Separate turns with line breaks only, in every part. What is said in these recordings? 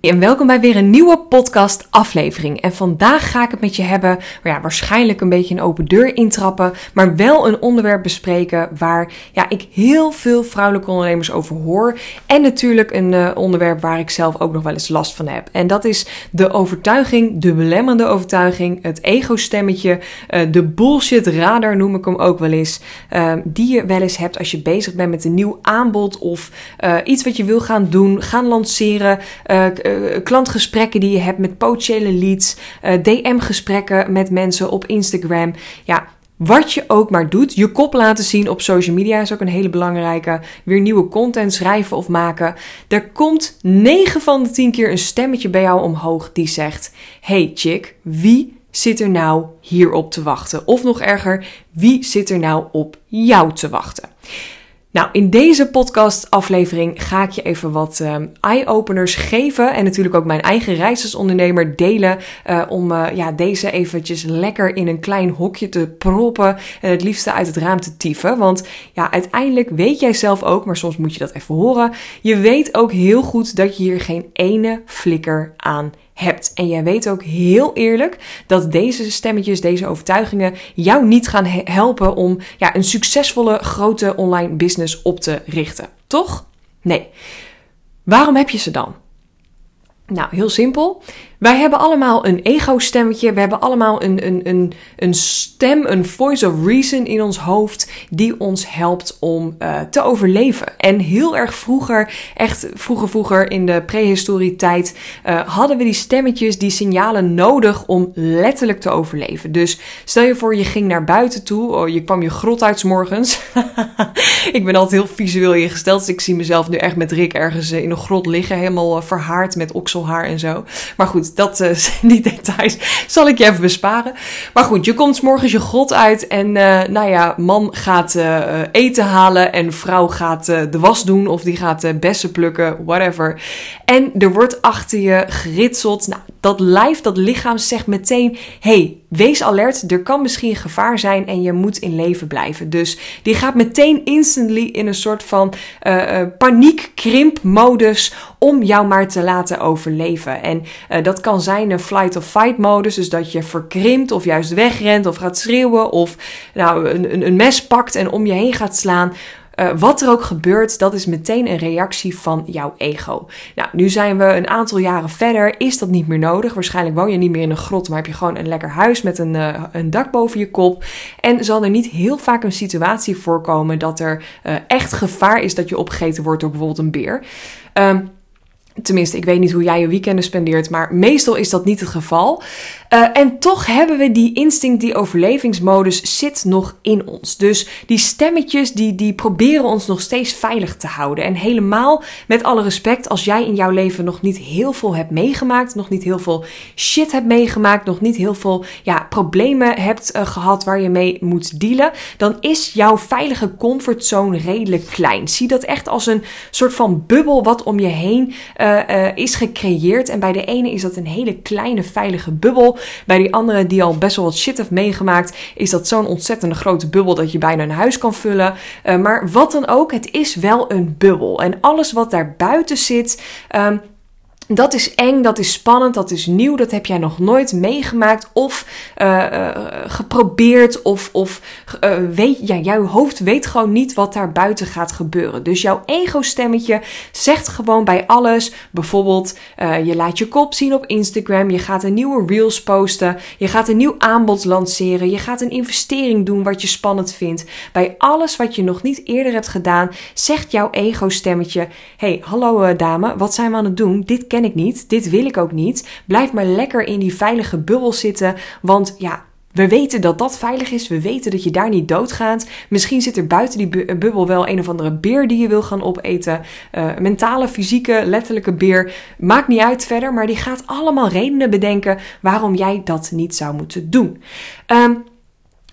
En welkom bij weer een nieuwe podcast aflevering. En vandaag ga ik het met je hebben, ja, waarschijnlijk een beetje een open deur intrappen, maar wel een onderwerp bespreken waar ja, ik heel veel vrouwelijke ondernemers over hoor. En natuurlijk een uh, onderwerp waar ik zelf ook nog wel eens last van heb. En dat is de overtuiging, de belemmerende overtuiging, het ego-stemmetje, uh, de bullshit radar noem ik hem ook wel eens, uh, die je wel eens hebt als je bezig bent met een nieuw aanbod of iets wat je wil gaan doen, gaan lanceren uh, klantgesprekken die je hebt met potentiële leads, eh, DM-gesprekken met mensen op Instagram. Ja, wat je ook maar doet, je kop laten zien op social media is ook een hele belangrijke. Weer nieuwe content schrijven of maken. Er komt 9 van de 10 keer een stemmetje bij jou omhoog die zegt: Hey chick, wie zit er nou hierop te wachten? Of nog erger, wie zit er nou op jou te wachten? Nou, in deze podcast-aflevering ga ik je even wat uh, eye-openers geven. En natuurlijk ook mijn eigen reis als ondernemer delen. Uh, om uh, ja, deze eventjes lekker in een klein hokje te proppen. En het liefste uit het raam te tieven. Want ja, uiteindelijk weet jij zelf ook, maar soms moet je dat even horen. Je weet ook heel goed dat je hier geen ene flikker aan hebt hebt. En jij weet ook heel eerlijk dat deze stemmetjes, deze overtuigingen jou niet gaan helpen om ja, een succesvolle grote online business op te richten. Toch? Nee. Waarom heb je ze dan? Nou, heel simpel. Wij hebben allemaal een ego-stemmetje. We hebben allemaal een, een, een, een stem, een voice of reason in ons hoofd. die ons helpt om uh, te overleven. En heel erg vroeger, echt vroeger, vroeger in de prehistorie tijd. Uh, hadden we die stemmetjes, die signalen nodig om letterlijk te overleven. Dus stel je voor, je ging naar buiten toe. Oh, je kwam je grot uit s morgens. ik ben altijd heel visueel ingesteld. Dus ik zie mezelf nu echt met Rick ergens in een grot liggen. Helemaal verhaard met okselhaar en zo. Maar goed dat, uh, die details zal ik je even besparen. Maar goed, je komt morgens je grot uit en uh, nou ja, man gaat uh, eten halen en vrouw gaat de was doen of die gaat bessen plukken, whatever. En er wordt achter je geritseld. Nou, dat lijf, dat lichaam zegt meteen, hey, wees alert, er kan misschien gevaar zijn en je moet in leven blijven. Dus die gaat meteen instantly in een soort van uh, paniekkrimpmodus om jou maar te laten overleven. En uh, dat kan zijn een flight of fight modus, dus dat je verkrimpt of juist wegrent of gaat schreeuwen of nou, een, een mes pakt en om je heen gaat slaan. Uh, wat er ook gebeurt, dat is meteen een reactie van jouw ego. Nou, nu zijn we een aantal jaren verder, is dat niet meer nodig. Waarschijnlijk woon je niet meer in een grot, maar heb je gewoon een lekker huis met een, uh, een dak boven je kop. En zal er niet heel vaak een situatie voorkomen dat er uh, echt gevaar is dat je opgegeten wordt door bijvoorbeeld een beer. Um, Tenminste, ik weet niet hoe jij je weekenden spendeert, maar meestal is dat niet het geval. Uh, en toch hebben we die instinct, die overlevingsmodus zit nog in ons. Dus die stemmetjes, die, die proberen ons nog steeds veilig te houden. En helemaal met alle respect, als jij in jouw leven nog niet heel veel hebt meegemaakt, nog niet heel veel shit hebt meegemaakt, nog niet heel veel ja, problemen hebt uh, gehad waar je mee moet dealen, dan is jouw veilige comfortzone redelijk klein. Zie dat echt als een soort van bubbel wat om je heen uh, is gecreëerd. En bij de ene is dat een hele kleine veilige bubbel. Bij die andere die al best wel wat shit heeft meegemaakt, is dat zo'n ontzettende grote bubbel dat je bijna een huis kan vullen. Uh, maar wat dan ook, het is wel een bubbel. En alles wat daar buiten zit. Um, dat is eng, dat is spannend, dat is nieuw, dat heb jij nog nooit meegemaakt of uh, uh, geprobeerd of, of uh, weet, ja, jouw hoofd weet gewoon niet wat daar buiten gaat gebeuren. Dus jouw ego-stemmetje zegt gewoon bij alles, bijvoorbeeld je laat je kop zien op Instagram, je gaat een nieuwe reels posten, je gaat een nieuw aanbod lanceren, je gaat een investering doen wat je spannend vindt. Bij alles wat je nog niet eerder hebt gedaan, zegt jouw ego-stemmetje, hey, hallo dame, wat zijn we aan het doen? Dit ken ik niet, dit wil ik ook niet. Blijf maar lekker in die veilige bubbel zitten, want ja, we weten dat dat veilig is. We weten dat je daar niet doodgaat. Misschien zit er buiten die bubbel wel een of andere beer die je wil gaan opeten. Uh, mentale, fysieke, letterlijke beer. Maakt niet uit verder, maar die gaat allemaal redenen bedenken waarom jij dat niet zou moeten doen. Um,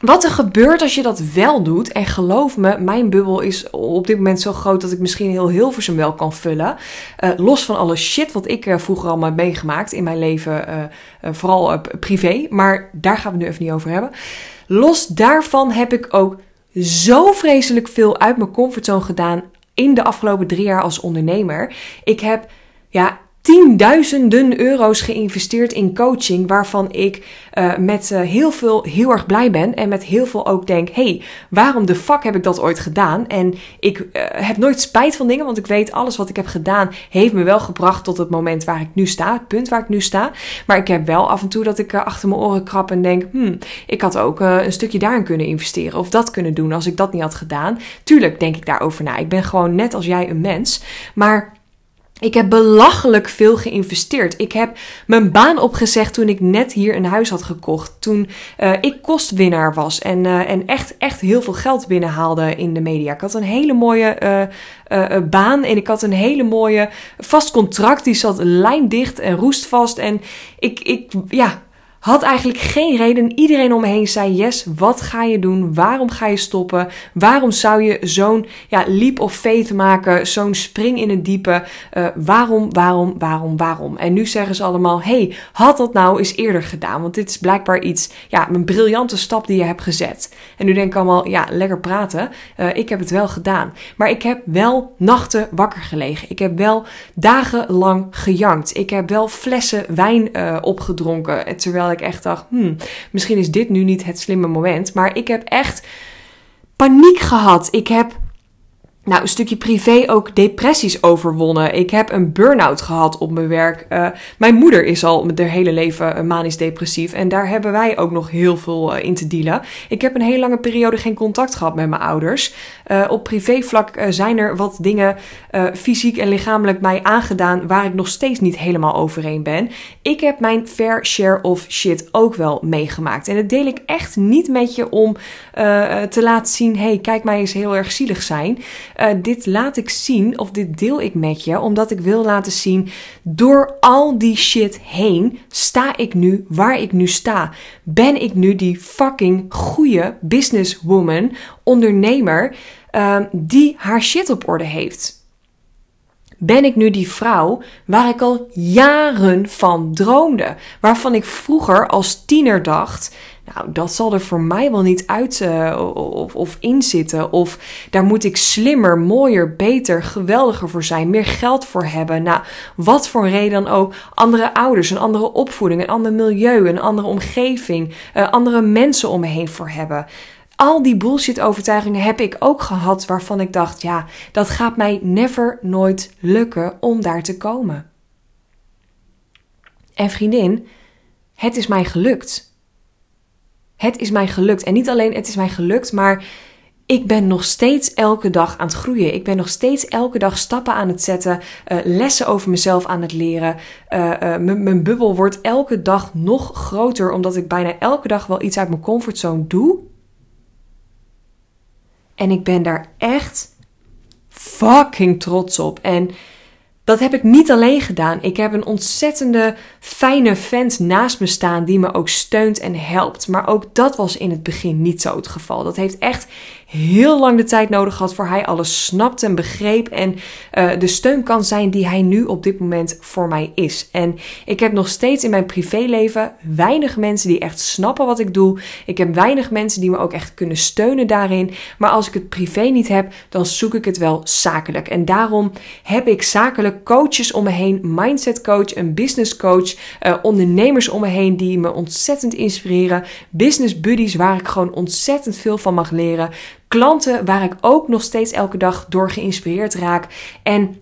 wat er gebeurt als je dat wel doet, en geloof me, mijn bubbel is op dit moment zo groot dat ik misschien heel Hilversum wel kan vullen. Uh, los van alle shit wat ik uh, vroeger allemaal heb meegemaakt in mijn leven, uh, vooral privé, maar daar gaan we nu even niet over hebben. Los daarvan heb ik ook zo vreselijk veel uit mijn comfortzone gedaan in de afgelopen drie jaar als ondernemer. Ik heb, ja, tienduizenden euro's geïnvesteerd in coaching, waarvan ik uh, met uh, heel veel heel erg blij ben en met heel veel ook denk: hey, waarom de fuck heb ik dat ooit gedaan? En ik uh, heb nooit spijt van dingen, want ik weet alles wat ik heb gedaan heeft me wel gebracht tot het moment waar ik nu sta, het punt waar ik nu sta. Maar ik heb wel af en toe dat ik achter mijn oren krap en denk: hmm, ik had ook een stukje daarin kunnen investeren of dat kunnen doen als ik dat niet had gedaan. Tuurlijk denk ik daarover na. Ik ben gewoon net als jij een mens, maar ik heb belachelijk veel geïnvesteerd. Ik heb mijn baan opgezegd toen ik net hier een huis had gekocht. Toen uh, ik kostwinnaar was en, uh, en echt, echt heel veel geld binnenhaalde in de media. Ik had een hele mooie uh, baan en ik had een hele mooie vast contract. Die zat lijndicht en roestvast. En ik, ik, ja, had eigenlijk geen reden. Iedereen om me heen zei: Yes, wat ga je doen? Waarom ga je stoppen? Waarom zou je zo'n ja, leap of faith maken? Zo'n spring in het diepe? Uh, waarom, waarom, waarom, waarom? En nu zeggen ze allemaal: Hey, had dat nou eens eerder gedaan? Want dit is blijkbaar iets, ja, een briljante stap die je hebt gezet. En nu denk ik allemaal: Ja, lekker praten. Uh, ik heb het wel gedaan. Maar ik heb wel nachten wakker gelegen. Ik heb wel dagenlang gejankt. Ik heb wel flessen wijn uh, opgedronken. Terwijl ik echt dacht, hmm, misschien is dit nu niet het slimme moment. Maar ik heb echt paniek gehad. Ik heb nou, een stukje privé ook depressies overwonnen. Ik heb een burn-out gehad op mijn werk. Uh, mijn moeder is al haar hele leven manisch depressief. En daar hebben wij ook nog heel veel uh, in te dealen. Ik heb een hele lange periode geen contact gehad met mijn ouders. Uh, op privévlak zijn er wat dingen fysiek en lichamelijk mij aangedaan waar ik nog steeds niet helemaal overeen ben. Ik heb mijn fair share of shit ook wel meegemaakt. En dat deel ik echt niet met je om te laten zien: hey, kijk mij eens heel erg zielig zijn. Uh, dit laat ik zien of dit deel ik met je, omdat ik wil laten zien, door al die shit heen sta ik nu waar ik nu sta. Ben ik nu die fucking goede businesswoman, ondernemer, uh, die haar shit op orde heeft. Ben ik nu die vrouw waar ik al jaren van droomde? Waarvan ik vroeger als tiener dacht: nou, dat zal er voor mij wel niet uit uh, of, of in zitten. Of daar moet ik slimmer, mooier, beter, geweldiger voor zijn. Meer geld voor hebben. Nou, wat voor reden dan ook. Andere ouders, een andere opvoeding, een ander milieu, een andere omgeving. Uh, andere mensen om me heen voor hebben. Al die bullshit overtuigingen heb ik ook gehad waarvan ik dacht, ja, dat gaat mij never nooit lukken om daar te komen. En vriendin, het is mij gelukt. Het is mij gelukt. En niet alleen het is mij gelukt, maar ik ben nog steeds elke dag aan het groeien. Ik ben nog steeds elke dag stappen aan het zetten, uh, lessen over mezelf aan het leren. Uh, uh, mijn bubbel wordt elke dag nog groter, omdat ik bijna elke dag wel iets uit mijn comfortzone doe. En ik ben daar echt fucking trots op. En dat heb ik niet alleen gedaan. Ik heb een ontzettende fijne vent naast me staan die me ook steunt en helpt. Maar ook dat was in het begin niet zo het geval. Dat heeft echt heel lang de tijd nodig gehad voor hij alles snapt en begreep. En uh, de steun kan zijn die hij nu op dit moment voor mij is. En ik heb nog steeds in mijn privéleven weinig mensen die echt snappen wat ik doe. Ik heb weinig mensen die me ook echt kunnen steunen daarin. Maar als ik het privé niet heb, dan zoek ik het wel zakelijk. En daarom heb ik zakelijk coaches om me heen, mindset coach, een business coach, uh, ondernemers om me heen die me ontzettend inspireren, business buddies waar ik gewoon ontzettend veel van mag leren, klanten waar ik ook nog steeds elke dag door geïnspireerd raak en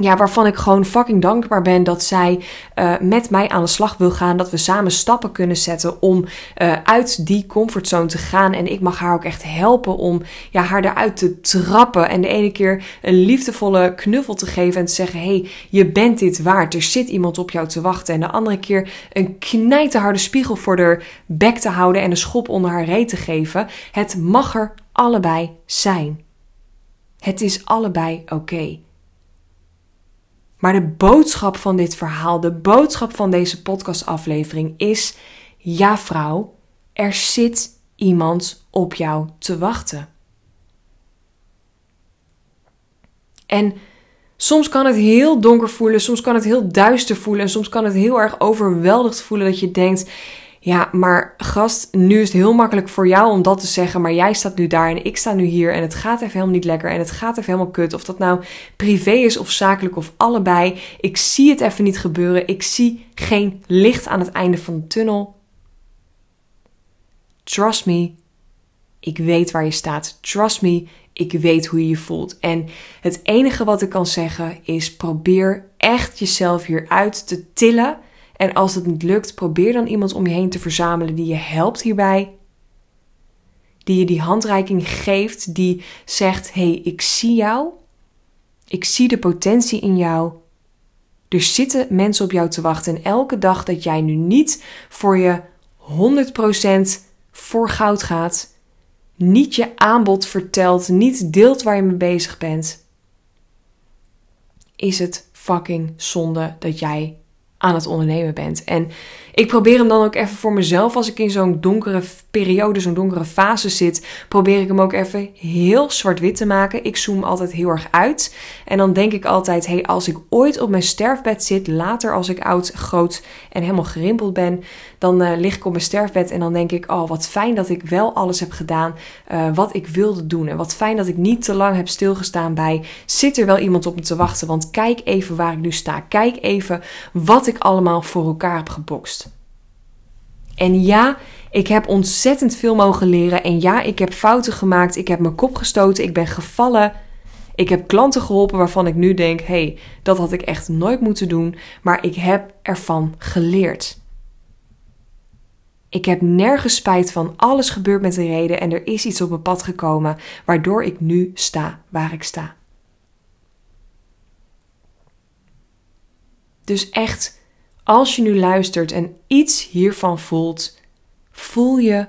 ja, waarvan ik gewoon fucking dankbaar ben dat zij uh, met mij aan de slag wil gaan. Dat we samen stappen kunnen zetten om uh, uit die comfortzone te gaan. En ik mag haar ook echt helpen om ja, haar eruit te trappen. En de ene keer een liefdevolle knuffel te geven en te zeggen: hey, je bent dit waard. Er zit iemand op jou te wachten. En de andere keer een knijterharde spiegel voor haar bek te houden en een schop onder haar reet te geven. Het mag er allebei zijn. Het is allebei oké. Maar de boodschap van dit verhaal, de boodschap van deze podcastaflevering is: ja, vrouw, er zit iemand op jou te wachten. En soms kan het heel donker voelen, soms kan het heel duister voelen en soms kan het heel erg overweldigd voelen dat je denkt: Ja, maar gast, nu is het heel makkelijk voor jou om dat te zeggen, maar jij staat nu daar en ik sta nu hier en het gaat even helemaal niet lekker en het gaat even helemaal kut. Of dat nou privé is of zakelijk of allebei. Ik zie het even niet gebeuren. Ik zie geen licht aan het einde van de tunnel. Trust me, ik weet waar je staat. Trust me, ik weet hoe je je voelt. En het enige wat ik kan zeggen is: probeer echt jezelf hieruit te tillen. En als het niet lukt, probeer dan iemand om je heen te verzamelen die je helpt hierbij. Die je die handreiking geeft, die zegt: hey, ik zie jou. Ik zie de potentie in jou. Er zitten mensen op jou te wachten. En elke dag dat jij nu niet voor je 100% voor goud gaat, niet je aanbod vertelt, niet deelt waar je mee bezig bent, is het fucking zonde dat jij aan het ondernemen bent. En ik probeer hem dan ook even voor mezelf, als ik in zo'n donkere periode, zo'n donkere fase zit, probeer ik hem ook even heel zwart-wit te maken. Ik zoom altijd heel erg uit. En dan denk ik altijd, hey, als ik ooit op mijn sterfbed zit, later als ik oud, groot en helemaal gerimpeld ben, dan uh, lig ik op mijn sterfbed en dan denk ik, oh, wat fijn dat ik wel alles heb gedaan uh, wat ik wilde doen. En wat fijn dat ik niet te lang heb stilgestaan bij, zit er wel iemand op me te wachten? Want kijk even waar ik nu sta. Kijk even wat ik allemaal voor elkaar heb gebokst. En ja, ik heb ontzettend veel mogen leren. En ja, ik heb fouten gemaakt. Ik heb mijn kop gestoten. Ik ben gevallen. Ik heb klanten geholpen waarvan ik nu denk: hé, hey, dat had ik echt nooit moeten doen. Maar ik heb ervan geleerd. Ik heb nergens spijt van. Alles gebeurt met een reden en er is iets op mijn pad gekomen waardoor ik nu sta waar ik sta. Dus echt als je nu luistert en iets hiervan voelt, voel je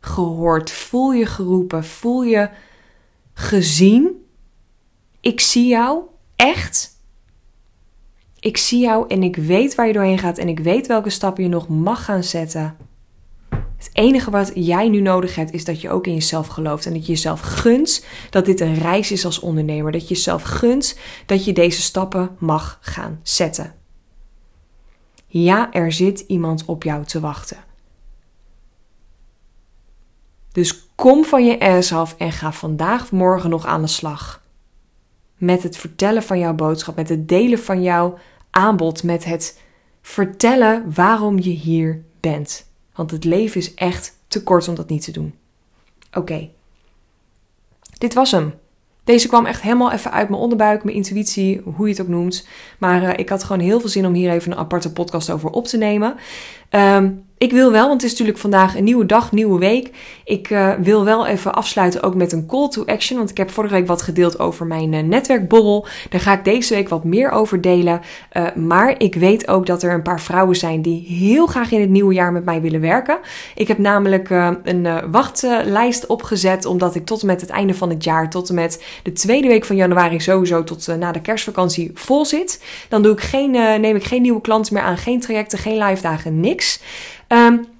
gehoord, voel je geroepen, voel je gezien. Ik zie jou, echt. Ik zie jou en ik weet waar je doorheen gaat en ik weet welke stappen je nog mag gaan zetten. Het enige wat jij nu nodig hebt is dat je ook in jezelf gelooft en dat je jezelf gunt dat dit een reis is als ondernemer. Dat je jezelf gunt dat je deze stappen mag gaan zetten. Ja, er zit iemand op jou te wachten. Dus kom van je ass af en ga vandaag of morgen nog aan de slag. Met het vertellen van jouw boodschap, met het delen van jouw aanbod, met het vertellen waarom je hier bent. Want het leven is echt te kort om dat niet te doen. Oké. Dit was hem. Deze kwam echt helemaal even uit mijn onderbuik, mijn intuïtie, hoe je het ook noemt. Maar uh, ik had gewoon heel veel zin om hier even een aparte podcast over op te nemen. Um, ik wil wel, want het is natuurlijk vandaag een nieuwe dag, nieuwe week. Ik uh, wil wel even afsluiten ook met een call to action. Want ik heb vorige week wat gedeeld over mijn uh, netwerkborrel. Daar ga ik deze week wat meer over delen. Uh, maar ik weet ook dat er een paar vrouwen zijn die heel graag in het nieuwe jaar met mij willen werken. Ik heb namelijk een wachtlijst opgezet. Omdat ik tot en met het einde van het jaar, tot en met de tweede week van januari, sowieso tot na de kerstvakantie vol zit. Dan doe ik geen, neem ik geen nieuwe klanten meer aan, geen trajecten, geen live dagen, niks. Um,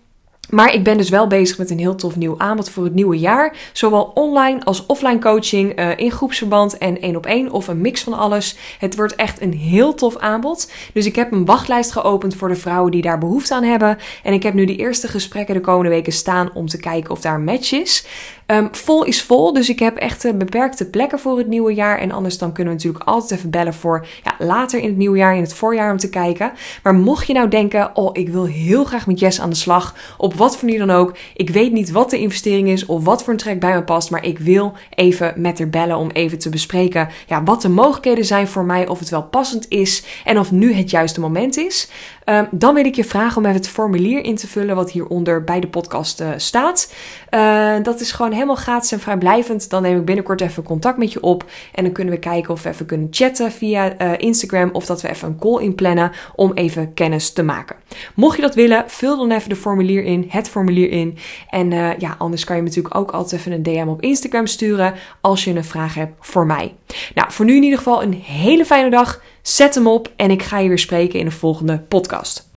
maar ik ben dus wel bezig met een heel tof nieuw aanbod voor het nieuwe jaar. Zowel online als offline coaching, uh, in groepsverband en één op één of een mix van alles. Het wordt echt een heel tof aanbod. Dus ik heb een wachtlijst geopend voor de vrouwen die daar behoefte aan hebben. En ik heb nu de eerste gesprekken de komende weken staan om te kijken of daar een match is. Um, vol is vol, dus ik heb echt uh, beperkte plekken voor het nieuwe jaar. En anders dan kunnen we natuurlijk altijd even bellen voor ja, later in het nieuwe jaar, in het voorjaar om te kijken. Maar mocht je nou denken, oh ik wil heel graag met Jess aan de slag op wat voor manier dan ook. Ik weet niet wat de investering is of wat voor een trek bij me past, maar ik wil even met haar bellen om even te bespreken ja, wat de mogelijkheden zijn voor mij, of het wel passend is en of nu het juiste moment is. Um, dan wil ik je vragen om even het formulier in te vullen wat hieronder bij de podcast uh, staat. Uh, dat is gewoon helemaal gratis en vrijblijvend. Dan neem ik binnenkort even contact met je op en dan kunnen we kijken of we even kunnen chatten via uh, Instagram of dat we even een call inplannen om even kennis te maken. Mocht je dat willen, vul dan even de formulier in, het formulier in. En ja, anders kan je natuurlijk ook altijd even een DM op Instagram sturen als je een vraag hebt voor mij. Nou, voor nu in ieder geval een hele fijne dag. Zet hem op en ik ga je weer spreken in de volgende podcast.